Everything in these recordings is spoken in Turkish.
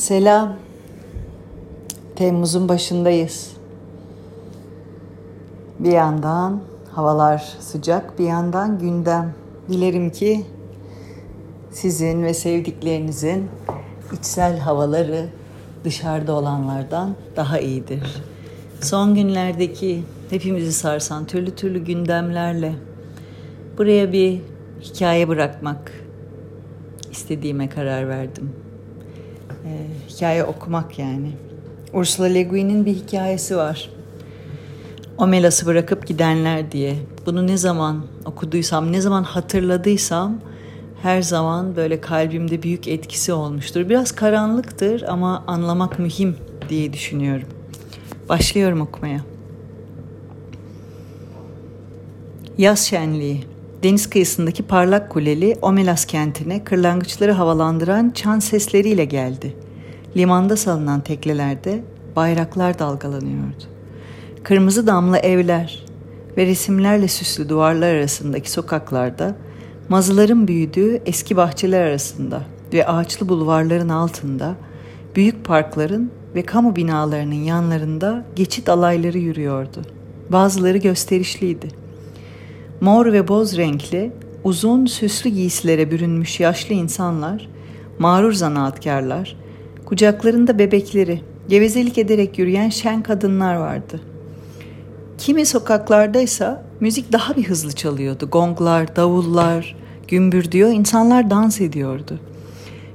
Selam. Temmuz'un başındayız. Bir yandan havalar sıcak, bir yandan gündem. Dilerim ki sizin ve sevdiklerinizin içsel havaları dışarıda olanlardan daha iyidir. Son günlerdeki hepimizi sarsan türlü türlü gündemlerle buraya bir hikaye bırakmak istediğime karar verdim. Ee, hikaye okumak yani. Ursula Le Guin'in bir hikayesi var. Omelas'ı bırakıp gidenler diye. Bunu ne zaman okuduysam, ne zaman hatırladıysam her zaman böyle kalbimde büyük etkisi olmuştur. Biraz karanlıktır ama anlamak mühim diye düşünüyorum. Başlıyorum okumaya. Yaz şenliği. Deniz kıyısındaki parlak kuleli Omelas kentine kırlangıçları havalandıran çan sesleriyle geldi. Limanda salınan teklelerde bayraklar dalgalanıyordu. Kırmızı damlı evler ve resimlerle süslü duvarlar arasındaki sokaklarda mazıların büyüdüğü eski bahçeler arasında ve ağaçlı bulvarların altında büyük parkların ve kamu binalarının yanlarında geçit alayları yürüyordu. Bazıları gösterişliydi. Mor ve boz renkli, uzun süslü giysilere bürünmüş yaşlı insanlar, mağrur zanaatkarlar, kucaklarında bebekleri, gevezelik ederek yürüyen şen kadınlar vardı. Kimi sokaklardaysa müzik daha bir hızlı çalıyordu. Gonglar, davullar, gümbür diyor, insanlar dans ediyordu.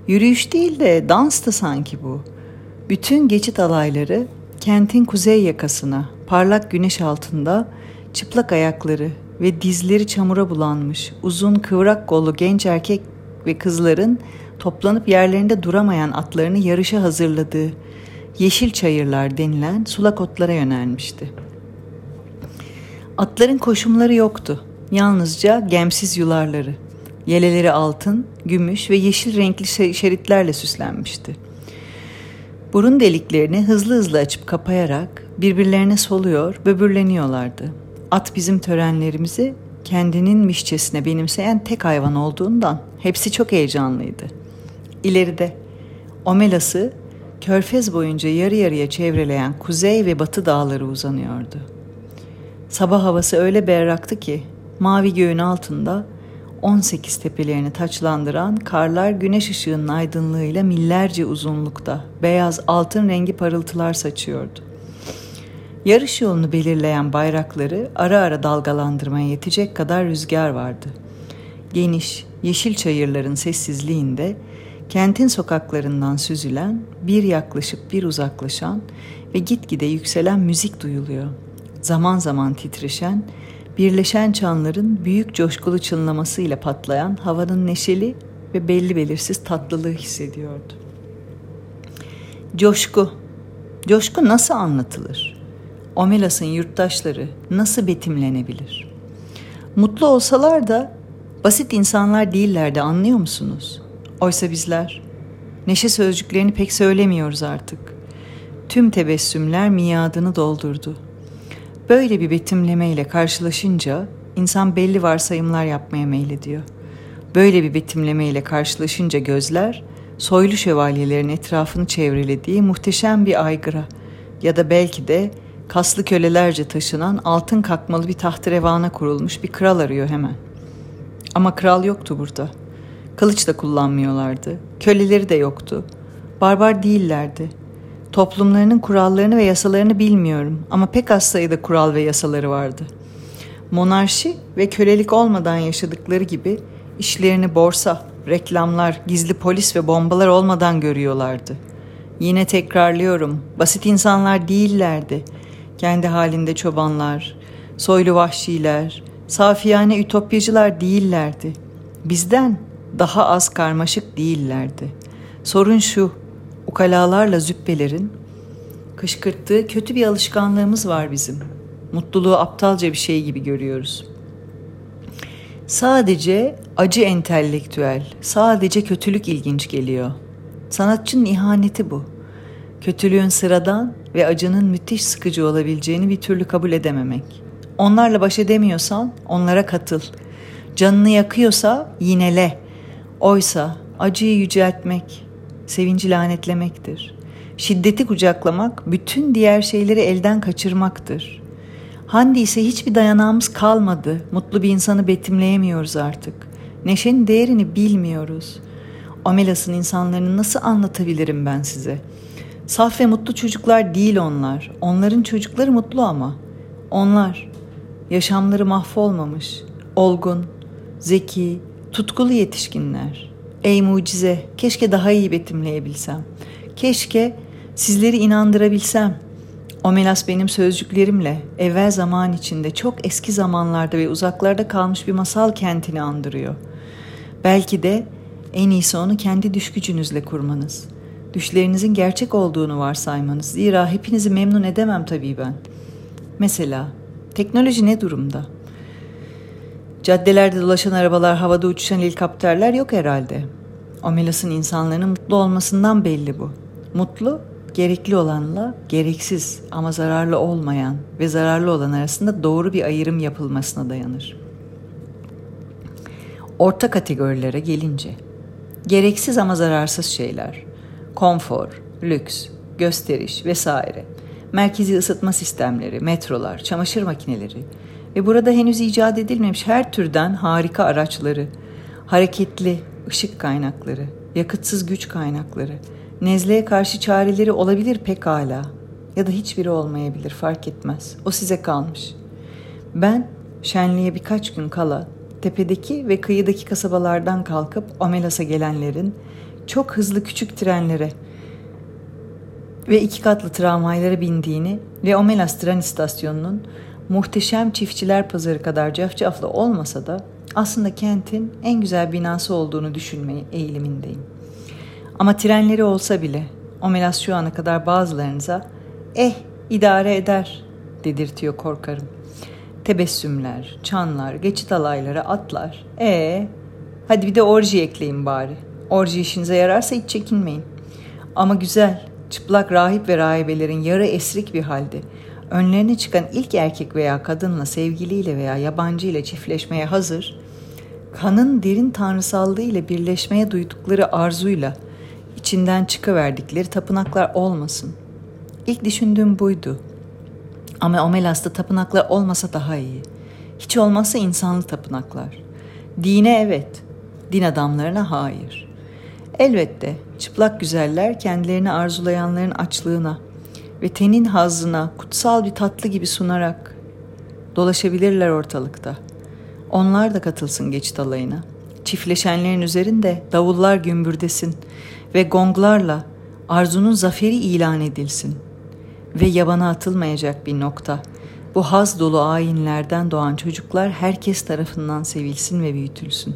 Yürüyüş değil de dans da sanki bu. Bütün geçit alayları kentin kuzey yakasına, parlak güneş altında çıplak ayakları ve dizleri çamura bulanmış, uzun kıvrak kollu genç erkek ve kızların toplanıp yerlerinde duramayan atlarını yarışa hazırladığı yeşil çayırlar denilen sulak otlara yönelmişti. Atların koşumları yoktu. Yalnızca gemsiz yularları. Yeleleri altın, gümüş ve yeşil renkli şeritlerle süslenmişti. Burun deliklerini hızlı hızlı açıp kapayarak birbirlerine soluyor, böbürleniyorlardı. At bizim törenlerimizi kendinin mişçesine benimseyen tek hayvan olduğundan hepsi çok heyecanlıydı. İleride Omelası körfez boyunca yarı yarıya çevreleyen kuzey ve batı dağları uzanıyordu. Sabah havası öyle berraktı ki mavi göğün altında 18 tepelerini taçlandıran karlar güneş ışığının aydınlığıyla millerce uzunlukta beyaz altın rengi parıltılar saçıyordu. Yarış yolunu belirleyen bayrakları ara ara dalgalandırmaya yetecek kadar rüzgar vardı. Geniş, yeşil çayırların sessizliğinde kentin sokaklarından süzülen, bir yaklaşıp bir uzaklaşan ve gitgide yükselen müzik duyuluyor. Zaman zaman titreşen, birleşen çanların büyük coşkulu çınlamasıyla patlayan havanın neşeli ve belli belirsiz tatlılığı hissediyordu. Coşku. Coşku nasıl anlatılır? Omelas'ın yurttaşları nasıl betimlenebilir? Mutlu olsalar da basit insanlar değillerdi anlıyor musunuz? Oysa bizler neşe sözcüklerini pek söylemiyoruz artık. Tüm tebessümler miadını doldurdu. Böyle bir betimlemeyle karşılaşınca insan belli varsayımlar yapmaya meylediyor. Böyle bir betimlemeyle karşılaşınca gözler soylu şövalyelerin etrafını çevrelediği muhteşem bir aygıra ya da belki de kaslı kölelerce taşınan altın kakmalı bir tahtrevana kurulmuş bir kral arıyor hemen. Ama kral yoktu burada. Kılıç da kullanmıyorlardı. Köleleri de yoktu. Barbar değillerdi. Toplumlarının kurallarını ve yasalarını bilmiyorum ama pek az sayıda kural ve yasaları vardı. Monarşi ve kölelik olmadan yaşadıkları gibi işlerini borsa, reklamlar, gizli polis ve bombalar olmadan görüyorlardı. Yine tekrarlıyorum, basit insanlar değillerdi kendi halinde çobanlar, soylu vahşiler, safiyane ütopyacılar değillerdi. Bizden daha az karmaşık değillerdi. Sorun şu, ukalalarla züppelerin kışkırttığı kötü bir alışkanlığımız var bizim. Mutluluğu aptalca bir şey gibi görüyoruz. Sadece acı entelektüel, sadece kötülük ilginç geliyor. Sanatçının ihaneti bu. Kötülüğün sıradan ve acının müthiş sıkıcı olabileceğini bir türlü kabul edememek. Onlarla baş edemiyorsan onlara katıl. Canını yakıyorsa yinele. Oysa acıyı yüceltmek, sevinci lanetlemektir. Şiddeti kucaklamak bütün diğer şeyleri elden kaçırmaktır. Handi ise hiçbir dayanağımız kalmadı. Mutlu bir insanı betimleyemiyoruz artık. Neşenin değerini bilmiyoruz. Omelas'ın insanlarını nasıl anlatabilirim ben size? Saf ve mutlu çocuklar değil onlar. Onların çocukları mutlu ama. Onlar yaşamları mahvolmamış, olgun, zeki, tutkulu yetişkinler. Ey mucize, keşke daha iyi betimleyebilsem. Keşke sizleri inandırabilsem. Omelas benim sözcüklerimle evvel zaman içinde çok eski zamanlarda ve uzaklarda kalmış bir masal kentini andırıyor. Belki de en iyisi onu kendi düş gücünüzle kurmanız. Düşlerinizin gerçek olduğunu varsaymanız. Zira hepinizi memnun edemem tabii ben. Mesela teknoloji ne durumda? Caddelerde dolaşan arabalar, havada uçuşan helikopterler yok herhalde. Omelas'ın insanların mutlu olmasından belli bu. Mutlu, gerekli olanla gereksiz ama zararlı olmayan ve zararlı olan arasında doğru bir ayrım yapılmasına dayanır. Orta kategorilere gelince, gereksiz ama zararsız şeyler, konfor, lüks, gösteriş vesaire, merkezi ısıtma sistemleri, metrolar, çamaşır makineleri ve burada henüz icat edilmemiş her türden harika araçları, hareketli ışık kaynakları, yakıtsız güç kaynakları, nezleye karşı çareleri olabilir pekala ya da hiçbiri olmayabilir fark etmez. O size kalmış. Ben şenliğe birkaç gün kala tepedeki ve kıyıdaki kasabalardan kalkıp Omelas'a gelenlerin çok hızlı küçük trenlere ve iki katlı tramvaylara bindiğini ve Omelas tren istasyonunun muhteşem çiftçiler pazarı kadar cafcaflı olmasa da aslında kentin en güzel binası olduğunu düşünmeyi eğilimindeyim. Ama trenleri olsa bile Omelas şu ana kadar bazılarınıza eh idare eder dedirtiyor korkarım. Tebessümler, çanlar, geçit alayları, atlar. E hadi bir de orji ekleyin bari. Orji işinize yararsa hiç çekinmeyin. Ama güzel, çıplak rahip ve rahibelerin yarı esrik bir halde önlerine çıkan ilk erkek veya kadınla sevgiliyle veya yabancı ile çiftleşmeye hazır, kanın derin tanrısallığı ile birleşmeye duydukları arzuyla içinden çıkıverdikleri tapınaklar olmasın. İlk düşündüğüm buydu. Ama Omelas'ta tapınaklar olmasa daha iyi. Hiç olmazsa insanlı tapınaklar. Dine evet, din adamlarına hayır. Elbette çıplak güzeller kendilerini arzulayanların açlığına ve tenin hazzına kutsal bir tatlı gibi sunarak dolaşabilirler ortalıkta. Onlar da katılsın geçit alayına. Çiftleşenlerin üzerinde davullar gümbürdesin ve gonglarla arzunun zaferi ilan edilsin ve yabana atılmayacak bir nokta. Bu haz dolu ayinlerden doğan çocuklar herkes tarafından sevilsin ve büyütülsün.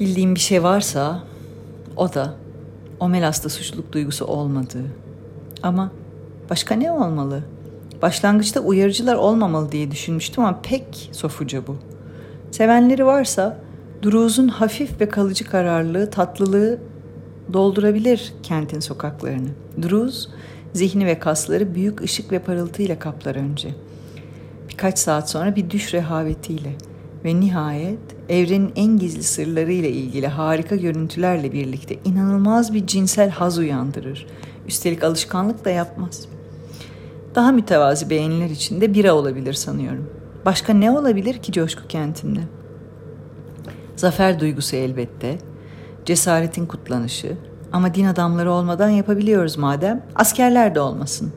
Bildiğim bir şey varsa o da Omelas'ta suçluluk duygusu olmadığı. Ama başka ne olmalı? Başlangıçta uyarıcılar olmamalı diye düşünmüştüm ama pek sofuca bu. Sevenleri varsa Druz'un hafif ve kalıcı kararlılığı, tatlılığı doldurabilir kentin sokaklarını. Druz, zihni ve kasları büyük ışık ve parıltıyla kaplar önce. Birkaç saat sonra bir düş rehavetiyle ve nihayet evrenin en gizli sırlarıyla ilgili harika görüntülerle birlikte inanılmaz bir cinsel haz uyandırır. Üstelik alışkanlık da yapmaz. Daha mütevazi beğeniler içinde bira olabilir sanıyorum. Başka ne olabilir ki coşku kentinde? Zafer duygusu elbette, cesaretin kutlanışı ama din adamları olmadan yapabiliyoruz madem, askerler de olmasın.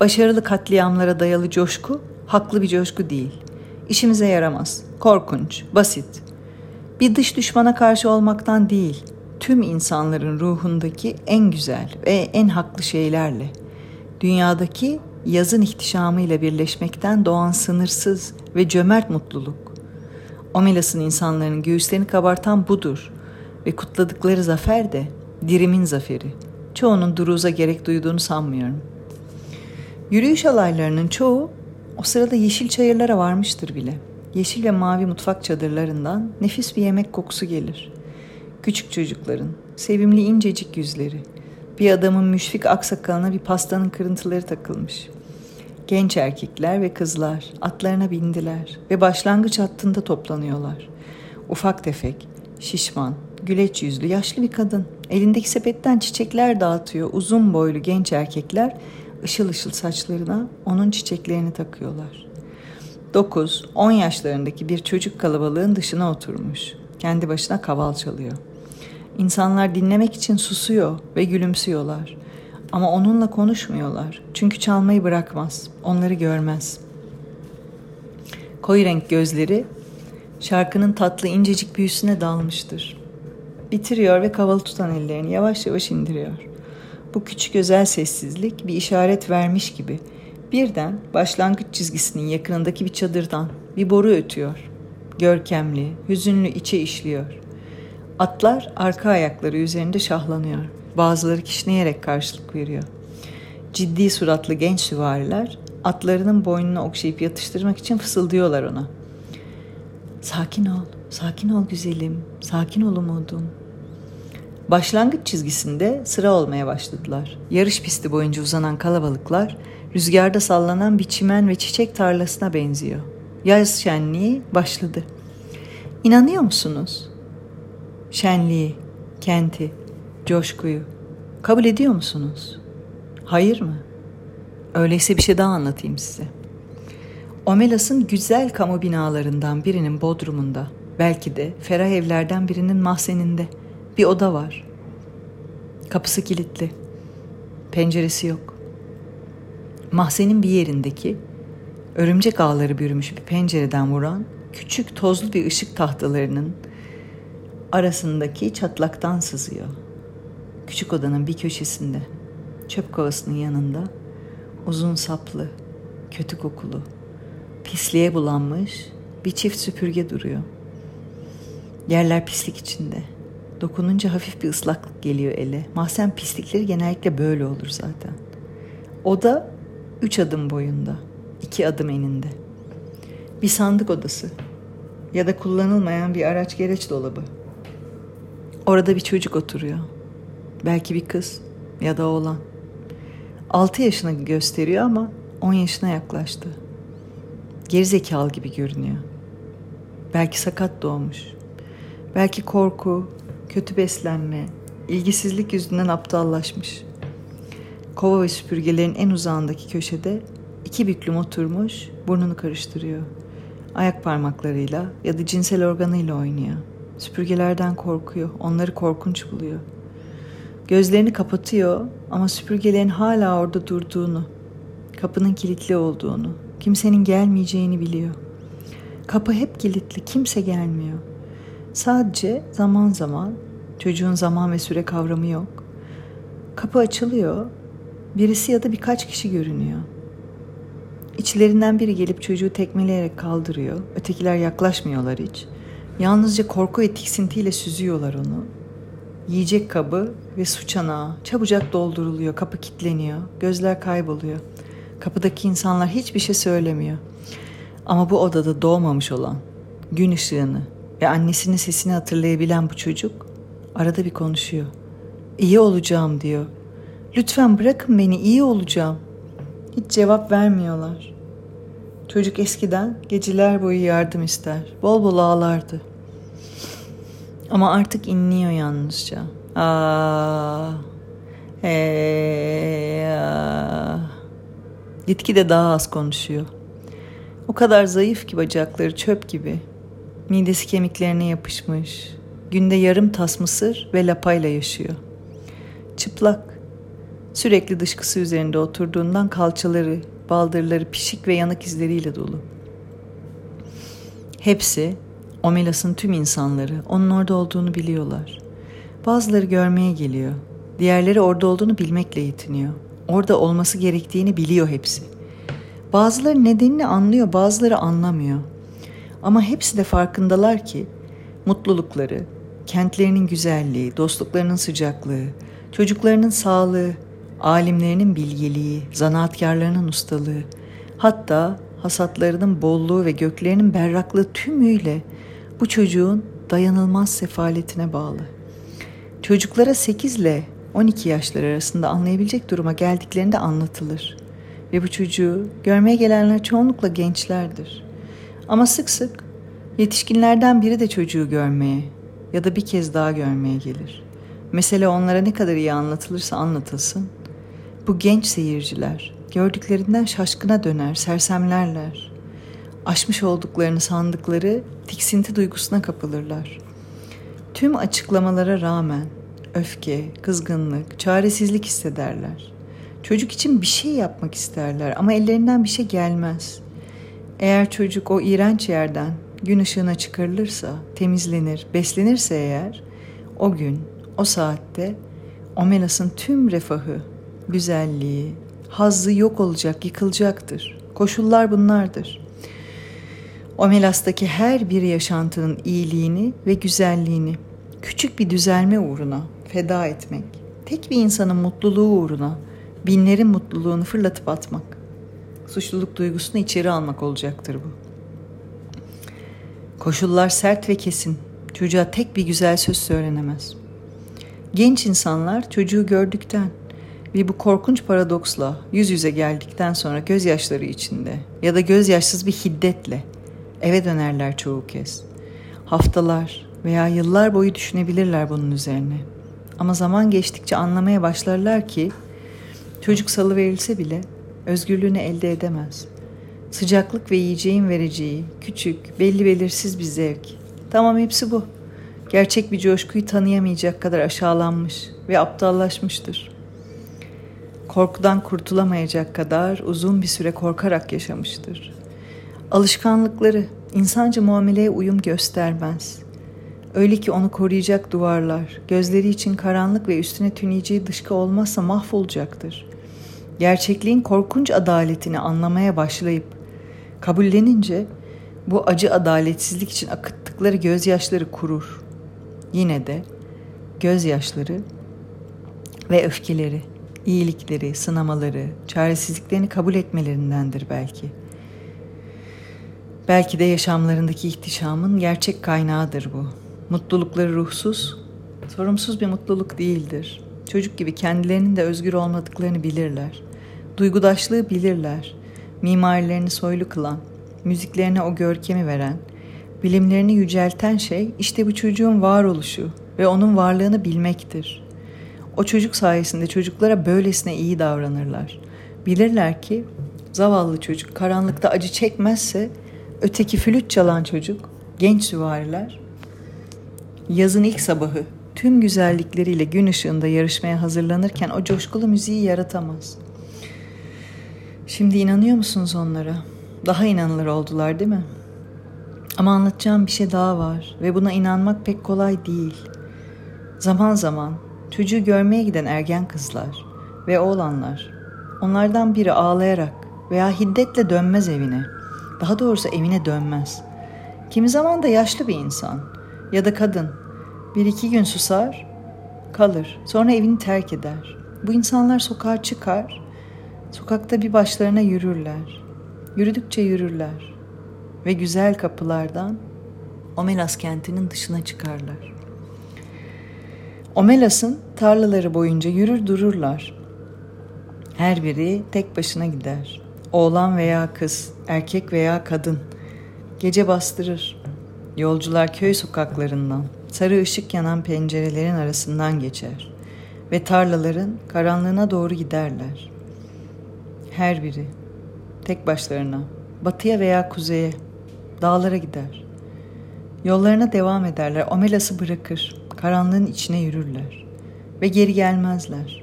Başarılı katliamlara dayalı coşku, haklı bir coşku değil. İşimize yaramaz, korkunç, basit. Bir dış düşmana karşı olmaktan değil, tüm insanların ruhundaki en güzel ve en haklı şeylerle, dünyadaki yazın ihtişamıyla birleşmekten doğan sınırsız ve cömert mutluluk. Omelas'ın insanların göğüslerini kabartan budur ve kutladıkları zafer de dirimin zaferi. Çoğunun duruza gerek duyduğunu sanmıyorum. Yürüyüş alaylarının çoğu o sırada yeşil çayırlara varmıştır bile. Yeşil ve mavi mutfak çadırlarından nefis bir yemek kokusu gelir. Küçük çocukların, sevimli incecik yüzleri, bir adamın müşfik aksakalına bir pastanın kırıntıları takılmış. Genç erkekler ve kızlar atlarına bindiler ve başlangıç hattında toplanıyorlar. Ufak tefek, şişman, güleç yüzlü yaşlı bir kadın Elindeki sepetten çiçekler dağıtıyor. Uzun boylu genç erkekler ışıl ışıl saçlarına onun çiçeklerini takıyorlar. 9-10 yaşlarındaki bir çocuk kalabalığın dışına oturmuş. Kendi başına kaval çalıyor. İnsanlar dinlemek için susuyor ve gülümsüyorlar. Ama onunla konuşmuyorlar. Çünkü çalmayı bırakmaz. Onları görmez. Koyu renk gözleri şarkının tatlı incecik büyüsüne dalmıştır. Bitiriyor ve kavalı tutan ellerini yavaş yavaş indiriyor. Bu küçük özel sessizlik bir işaret vermiş gibi birden başlangıç çizgisinin yakınındaki bir çadırdan bir boru ötüyor. Görkemli, hüzünlü içe işliyor. Atlar arka ayakları üzerinde şahlanıyor. Bazıları kişneyerek karşılık veriyor. Ciddi suratlı genç süvariler atlarının boynunu okşayıp yatıştırmak için fısıldıyorlar ona. Sakin ol, sakin ol güzelim, sakin ol umudum. Başlangıç çizgisinde sıra olmaya başladılar. Yarış pisti boyunca uzanan kalabalıklar rüzgarda sallanan bir çimen ve çiçek tarlasına benziyor. Yaz şenliği başladı. İnanıyor musunuz? Şenliği, kenti, coşkuyu kabul ediyor musunuz? Hayır mı? Öyleyse bir şey daha anlatayım size. Omelas'ın güzel kamu binalarından birinin bodrumunda, belki de ferah evlerden birinin mahzeninde bir oda var. Kapısı kilitli. Penceresi yok. Mahzenin bir yerindeki örümcek ağları bürümüş bir pencereden vuran küçük tozlu bir ışık tahtalarının arasındaki çatlaktan sızıyor. Küçük odanın bir köşesinde, çöp kovasının yanında uzun saplı, kötü kokulu, pisliğe bulanmış bir çift süpürge duruyor. Yerler pislik içinde. Dokununca hafif bir ıslaklık geliyor ele. Mahzen pislikleri genellikle böyle olur zaten. Oda üç adım boyunda, iki adım eninde. Bir sandık odası ya da kullanılmayan bir araç gereç dolabı. Orada bir çocuk oturuyor. Belki bir kız ya da oğlan. Altı yaşına gösteriyor ama on yaşına yaklaştı. Gerizekalı gibi görünüyor. Belki sakat doğmuş. Belki korku, kötü beslenme, ilgisizlik yüzünden aptallaşmış. Kova ve süpürgelerin en uzağındaki köşede iki büklüm oturmuş, burnunu karıştırıyor. Ayak parmaklarıyla ya da cinsel organıyla oynuyor. Süpürgelerden korkuyor, onları korkunç buluyor. Gözlerini kapatıyor ama süpürgelerin hala orada durduğunu, kapının kilitli olduğunu, kimsenin gelmeyeceğini biliyor. Kapı hep kilitli, kimse gelmiyor. Sadece zaman zaman çocuğun zaman ve süre kavramı yok. Kapı açılıyor. Birisi ya da birkaç kişi görünüyor. İçlerinden biri gelip çocuğu tekmeleyerek kaldırıyor. Ötekiler yaklaşmıyorlar hiç. Yalnızca korku ve tiksintiyle süzüyorlar onu. Yiyecek kabı ve su çanağı çabucak dolduruluyor. Kapı kilitleniyor. Gözler kayboluyor. Kapıdaki insanlar hiçbir şey söylemiyor. Ama bu odada doğmamış olan gün ışığını ve annesinin sesini hatırlayabilen bu çocuk arada bir konuşuyor. İyi olacağım diyor. Lütfen bırakın beni iyi olacağım. Hiç cevap vermiyorlar. Çocuk eskiden geceler boyu yardım ister. Bol bol ağlardı. Ama artık inliyor yalnızca. Aa, hey, aa. Gitgide daha az konuşuyor. O kadar zayıf ki bacakları çöp gibi. Midesi kemiklerine yapışmış. Günde yarım tas mısır ve lapayla yaşıyor. Çıplak. Sürekli dışkısı üzerinde oturduğundan kalçaları, baldırları pişik ve yanık izleriyle dolu. Hepsi, Omelas'ın tüm insanları onun orada olduğunu biliyorlar. Bazıları görmeye geliyor. Diğerleri orada olduğunu bilmekle yetiniyor. Orada olması gerektiğini biliyor hepsi. Bazıları nedenini anlıyor, bazıları anlamıyor. Ama hepsi de farkındalar ki mutlulukları, kentlerinin güzelliği, dostluklarının sıcaklığı, çocuklarının sağlığı, alimlerinin bilgeliği, zanaatkarlarının ustalığı, hatta hasatlarının bolluğu ve göklerinin berraklığı tümüyle bu çocuğun dayanılmaz sefaletine bağlı. Çocuklara 8 ile 12 yaşları arasında anlayabilecek duruma geldiklerinde anlatılır. Ve bu çocuğu görmeye gelenler çoğunlukla gençlerdir. Ama sık sık yetişkinlerden biri de çocuğu görmeye ya da bir kez daha görmeye gelir. Mesele onlara ne kadar iyi anlatılırsa anlatılsın. Bu genç seyirciler gördüklerinden şaşkına döner, sersemlerler. Aşmış olduklarını sandıkları tiksinti duygusuna kapılırlar. Tüm açıklamalara rağmen öfke, kızgınlık, çaresizlik hissederler. Çocuk için bir şey yapmak isterler ama ellerinden bir şey gelmez. Eğer çocuk o iğrenç yerden gün ışığına çıkarılırsa, temizlenir, beslenirse eğer o gün, o saatte Omelas'ın tüm refahı, güzelliği, hazzı yok olacak, yıkılacaktır. Koşullar bunlardır. Omelas'taki her bir yaşantının iyiliğini ve güzelliğini küçük bir düzelme uğruna feda etmek, tek bir insanın mutluluğu uğruna binlerin mutluluğunu fırlatıp atmak, suçluluk duygusunu içeri almak olacaktır bu. Koşullar sert ve kesin. Çocuğa tek bir güzel söz söylenemez. Genç insanlar çocuğu gördükten ve bu korkunç paradoksla yüz yüze geldikten sonra gözyaşları içinde ya da gözyaşsız bir hiddetle eve dönerler çoğu kez. Haftalar veya yıllar boyu düşünebilirler bunun üzerine. Ama zaman geçtikçe anlamaya başlarlar ki çocuk salı verilse bile özgürlüğünü elde edemez. Sıcaklık ve yiyeceğin vereceği küçük, belli belirsiz bir zevk. Tamam hepsi bu. Gerçek bir coşkuyu tanıyamayacak kadar aşağılanmış ve aptallaşmıştır. Korkudan kurtulamayacak kadar uzun bir süre korkarak yaşamıştır. Alışkanlıkları insanca muameleye uyum göstermez. Öyle ki onu koruyacak duvarlar, gözleri için karanlık ve üstüne tüneyeceği dışkı olmazsa mahvolacaktır. Gerçekliğin korkunç adaletini anlamaya başlayıp kabullenince bu acı adaletsizlik için akıttıkları gözyaşları kurur. Yine de gözyaşları ve öfkeleri, iyilikleri, sınamaları, çaresizliklerini kabul etmelerindendir belki. Belki de yaşamlarındaki ihtişamın gerçek kaynağıdır bu. Mutlulukları ruhsuz, sorumsuz bir mutluluk değildir. Çocuk gibi kendilerinin de özgür olmadıklarını bilirler. Duygudaşlığı bilirler. Mimarilerini soylu kılan, müziklerine o görkemi veren, bilimlerini yücelten şey işte bu çocuğun varoluşu ve onun varlığını bilmektir. O çocuk sayesinde çocuklara böylesine iyi davranırlar. Bilirler ki zavallı çocuk karanlıkta acı çekmezse öteki flüt çalan çocuk, genç süvariler yazın ilk sabahı tüm güzellikleriyle gün ışığında yarışmaya hazırlanırken o coşkulu müziği yaratamaz. Şimdi inanıyor musunuz onlara? Daha inanılır oldular değil mi? Ama anlatacağım bir şey daha var ve buna inanmak pek kolay değil. Zaman zaman çocuğu görmeye giden ergen kızlar ve oğlanlar onlardan biri ağlayarak veya hiddetle dönmez evine. Daha doğrusu evine dönmez. Kimi zaman da yaşlı bir insan ya da kadın bir iki gün susar, kalır. Sonra evini terk eder. Bu insanlar sokağa çıkar, sokakta bir başlarına yürürler. Yürüdükçe yürürler ve güzel kapılardan Omelas kentinin dışına çıkarlar. Omelas'ın tarlaları boyunca yürür dururlar. Her biri tek başına gider. Oğlan veya kız, erkek veya kadın. Gece bastırır. Yolcular köy sokaklarından, sarı ışık yanan pencerelerin arasından geçer ve tarlaların karanlığına doğru giderler. Her biri tek başlarına batıya veya kuzeye, dağlara gider. Yollarına devam ederler, omelası bırakır, karanlığın içine yürürler ve geri gelmezler.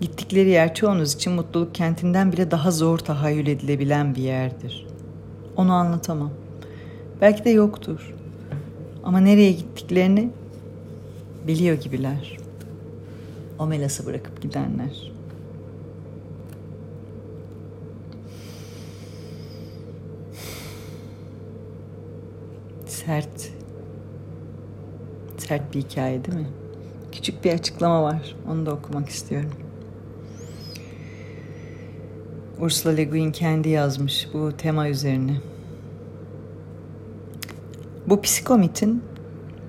Gittikleri yer çoğunuz için mutluluk kentinden bile daha zor tahayyül edilebilen bir yerdir. Onu anlatamam. Belki de yoktur. Ama nereye gittiklerini biliyor gibiler. Omelası bırakıp gidenler. Sert. Sert bir hikaye değil mi? Küçük bir açıklama var. Onu da okumak istiyorum. Ursula Le Guin kendi yazmış bu tema üzerine. Bu psikomitin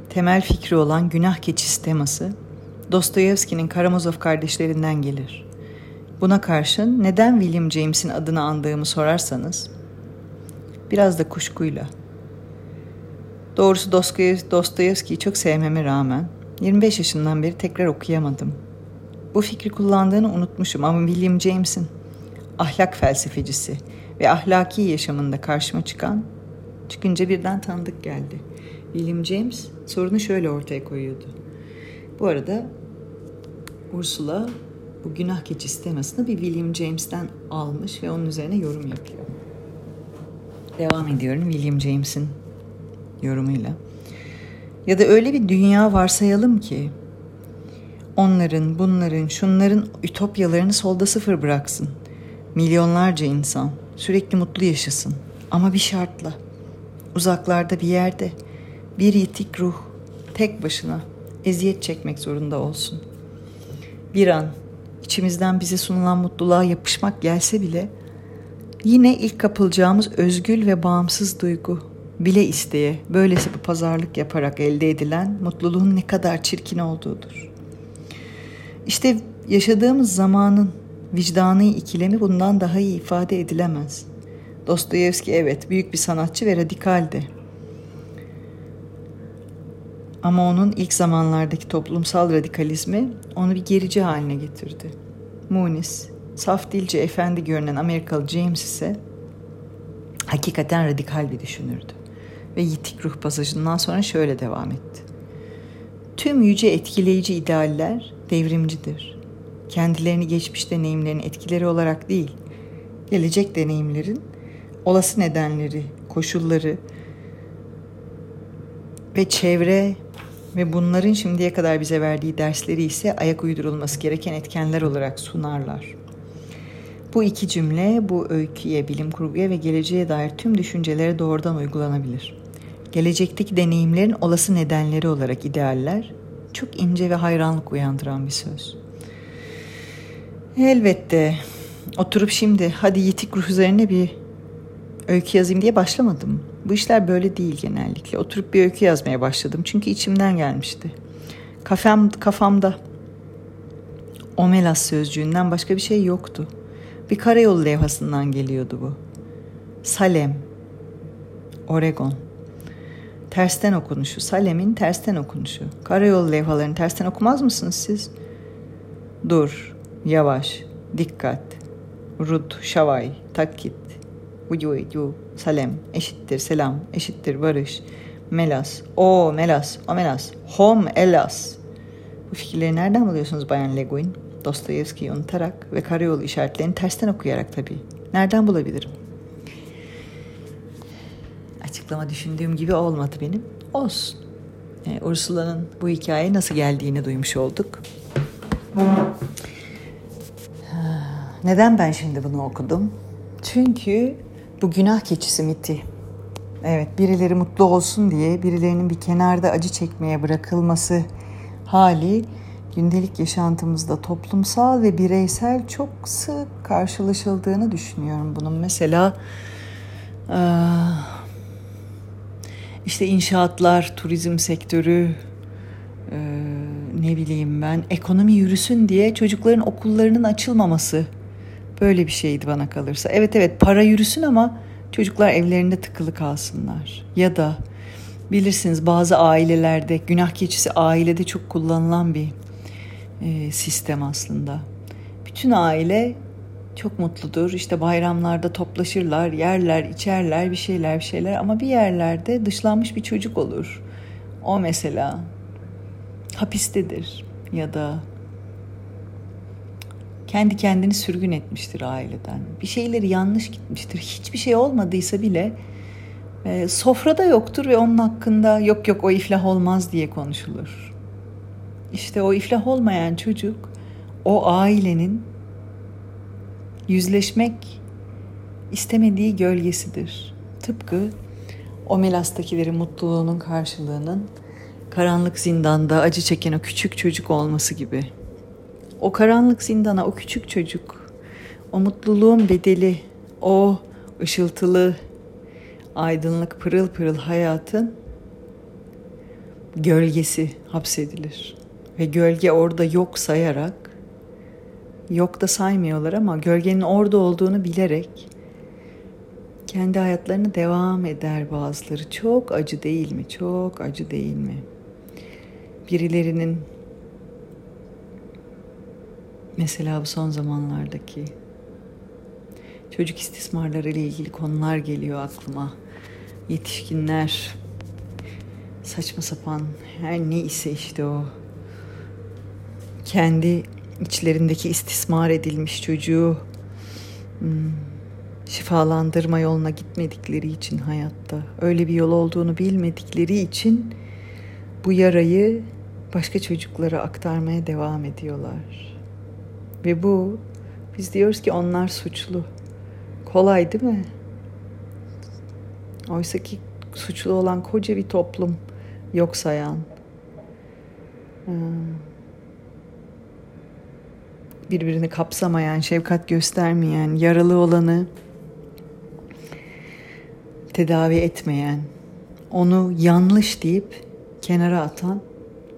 temel fikri olan günah keçisi teması Dostoyevski'nin Karamazov kardeşlerinden gelir. Buna karşın neden William James'in adını andığımı sorarsanız biraz da kuşkuyla. Doğrusu Dostoyevski'yi çok sevmeme rağmen 25 yaşından beri tekrar okuyamadım. Bu fikri kullandığını unutmuşum ama William James'in ahlak felsefecisi ve ahlaki yaşamında karşıma çıkan çıkınca birden tanıdık geldi. William James sorunu şöyle ortaya koyuyordu. Bu arada Ursula bu günah keçisi temasını bir William James'ten almış ve onun üzerine yorum yapıyor. Devam ediyorum William James'in yorumuyla. Ya da öyle bir dünya varsayalım ki onların, bunların, şunların ütopyalarını solda sıfır bıraksın. Milyonlarca insan sürekli mutlu yaşasın ama bir şartla. Uzaklarda bir yerde bir yitik ruh tek başına eziyet çekmek zorunda olsun. Bir an içimizden bize sunulan mutluluğa yapışmak gelse bile yine ilk kapılacağımız özgül ve bağımsız duygu bile isteye böylesi bir pazarlık yaparak elde edilen mutluluğun ne kadar çirkin olduğudur. İşte yaşadığımız zamanın vicdanı ikilemi bundan daha iyi ifade edilemez. Dostoyevski evet büyük bir sanatçı ve radikaldi. Ama onun ilk zamanlardaki toplumsal radikalizmi onu bir gerici haline getirdi. Muniz, saf dilce efendi görünen Amerikalı James ise hakikaten radikal bir düşünürdü. Ve yitik ruh pasajından sonra şöyle devam etti. Tüm yüce etkileyici idealler devrimcidir. Kendilerini geçmiş deneyimlerin etkileri olarak değil, gelecek deneyimlerin olası nedenleri, koşulları ve çevre ve bunların şimdiye kadar bize verdiği dersleri ise ayak uydurulması gereken etkenler olarak sunarlar. Bu iki cümle bu öyküye, bilim kurguya ve geleceğe dair tüm düşüncelere doğrudan uygulanabilir. Gelecekteki deneyimlerin olası nedenleri olarak idealler çok ince ve hayranlık uyandıran bir söz. Elbette oturup şimdi hadi yitik ruh üzerine bir öykü yazayım diye başlamadım. Bu işler böyle değil genellikle. Oturup bir öykü yazmaya başladım. Çünkü içimden gelmişti. Kafam, kafamda Omelas sözcüğünden başka bir şey yoktu. Bir karayolu levhasından geliyordu bu. Salem, Oregon. Tersten okunuşu. Salem'in tersten okunuşu. Karayolu levhalarını tersten okumaz mısınız siz? Dur, yavaş, dikkat. Rud, şavay, takit, uyu, uyu, salem, eşittir selam, eşittir barış, melas, o melas, o melas, hom elas. Bu fikirleri nereden buluyorsunuz Bayan Le Guin? Dostoyevski'yi unutarak ve karayolu işaretlerini tersten okuyarak tabii. Nereden bulabilirim? Açıklama düşündüğüm gibi olmadı benim. Olsun. E, Ursula'nın bu hikaye nasıl geldiğini duymuş olduk. Neden ben şimdi bunu okudum? Çünkü bu günah keçisi miti. Evet birileri mutlu olsun diye birilerinin bir kenarda acı çekmeye bırakılması hali gündelik yaşantımızda toplumsal ve bireysel çok sık karşılaşıldığını düşünüyorum bunun. Mesela işte inşaatlar, turizm sektörü, ne bileyim ben ekonomi yürüsün diye çocukların okullarının açılmaması Böyle bir şeydi bana kalırsa. Evet evet para yürüsün ama çocuklar evlerinde tıkılı kalsınlar. Ya da bilirsiniz bazı ailelerde günah keçisi ailede çok kullanılan bir e, sistem aslında. Bütün aile çok mutludur. İşte bayramlarda toplaşırlar, yerler, içerler bir şeyler bir şeyler ama bir yerlerde dışlanmış bir çocuk olur. O mesela hapistedir ya da kendi kendini sürgün etmiştir aileden. Bir şeyleri yanlış gitmiştir. Hiçbir şey olmadıysa bile e, sofrada yoktur ve onun hakkında yok yok o iflah olmaz diye konuşulur. İşte o iflah olmayan çocuk o ailenin yüzleşmek istemediği gölgesidir. Tıpkı o Melas'takilerin mutluluğunun karşılığının karanlık zindanda acı çeken o küçük çocuk olması gibi.'' O karanlık zindana o küçük çocuk, o mutluluğun bedeli, o ışıltılı, aydınlık pırıl pırıl hayatın gölgesi hapsedilir. Ve gölge orada yok sayarak, yok da saymıyorlar ama gölgenin orada olduğunu bilerek kendi hayatlarına devam eder bazıları. Çok acı değil mi? Çok acı değil mi? birilerinin mesela bu son zamanlardaki çocuk istismarları ile ilgili konular geliyor aklıma. Yetişkinler saçma sapan her ne ise işte o kendi içlerindeki istismar edilmiş çocuğu hmm, şifalandırma yoluna gitmedikleri için hayatta öyle bir yol olduğunu bilmedikleri için bu yarayı başka çocuklara aktarmaya devam ediyorlar. Ve bu biz diyoruz ki onlar suçlu. Kolay değil mi? Oysa ki suçlu olan koca bir toplum yok sayan. Hmm. Birbirini kapsamayan, şefkat göstermeyen, yaralı olanı tedavi etmeyen, onu yanlış deyip kenara atan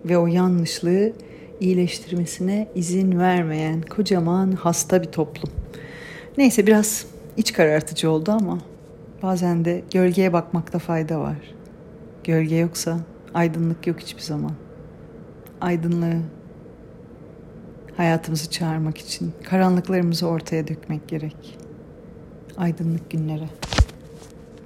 ve o yanlışlığı iyileştirmesine izin vermeyen kocaman hasta bir toplum. Neyse biraz iç karartıcı oldu ama bazen de gölgeye bakmakta fayda var. Gölge yoksa aydınlık yok hiçbir zaman. Aydınlığı hayatımızı çağırmak için karanlıklarımızı ortaya dökmek gerek. Aydınlık günlere.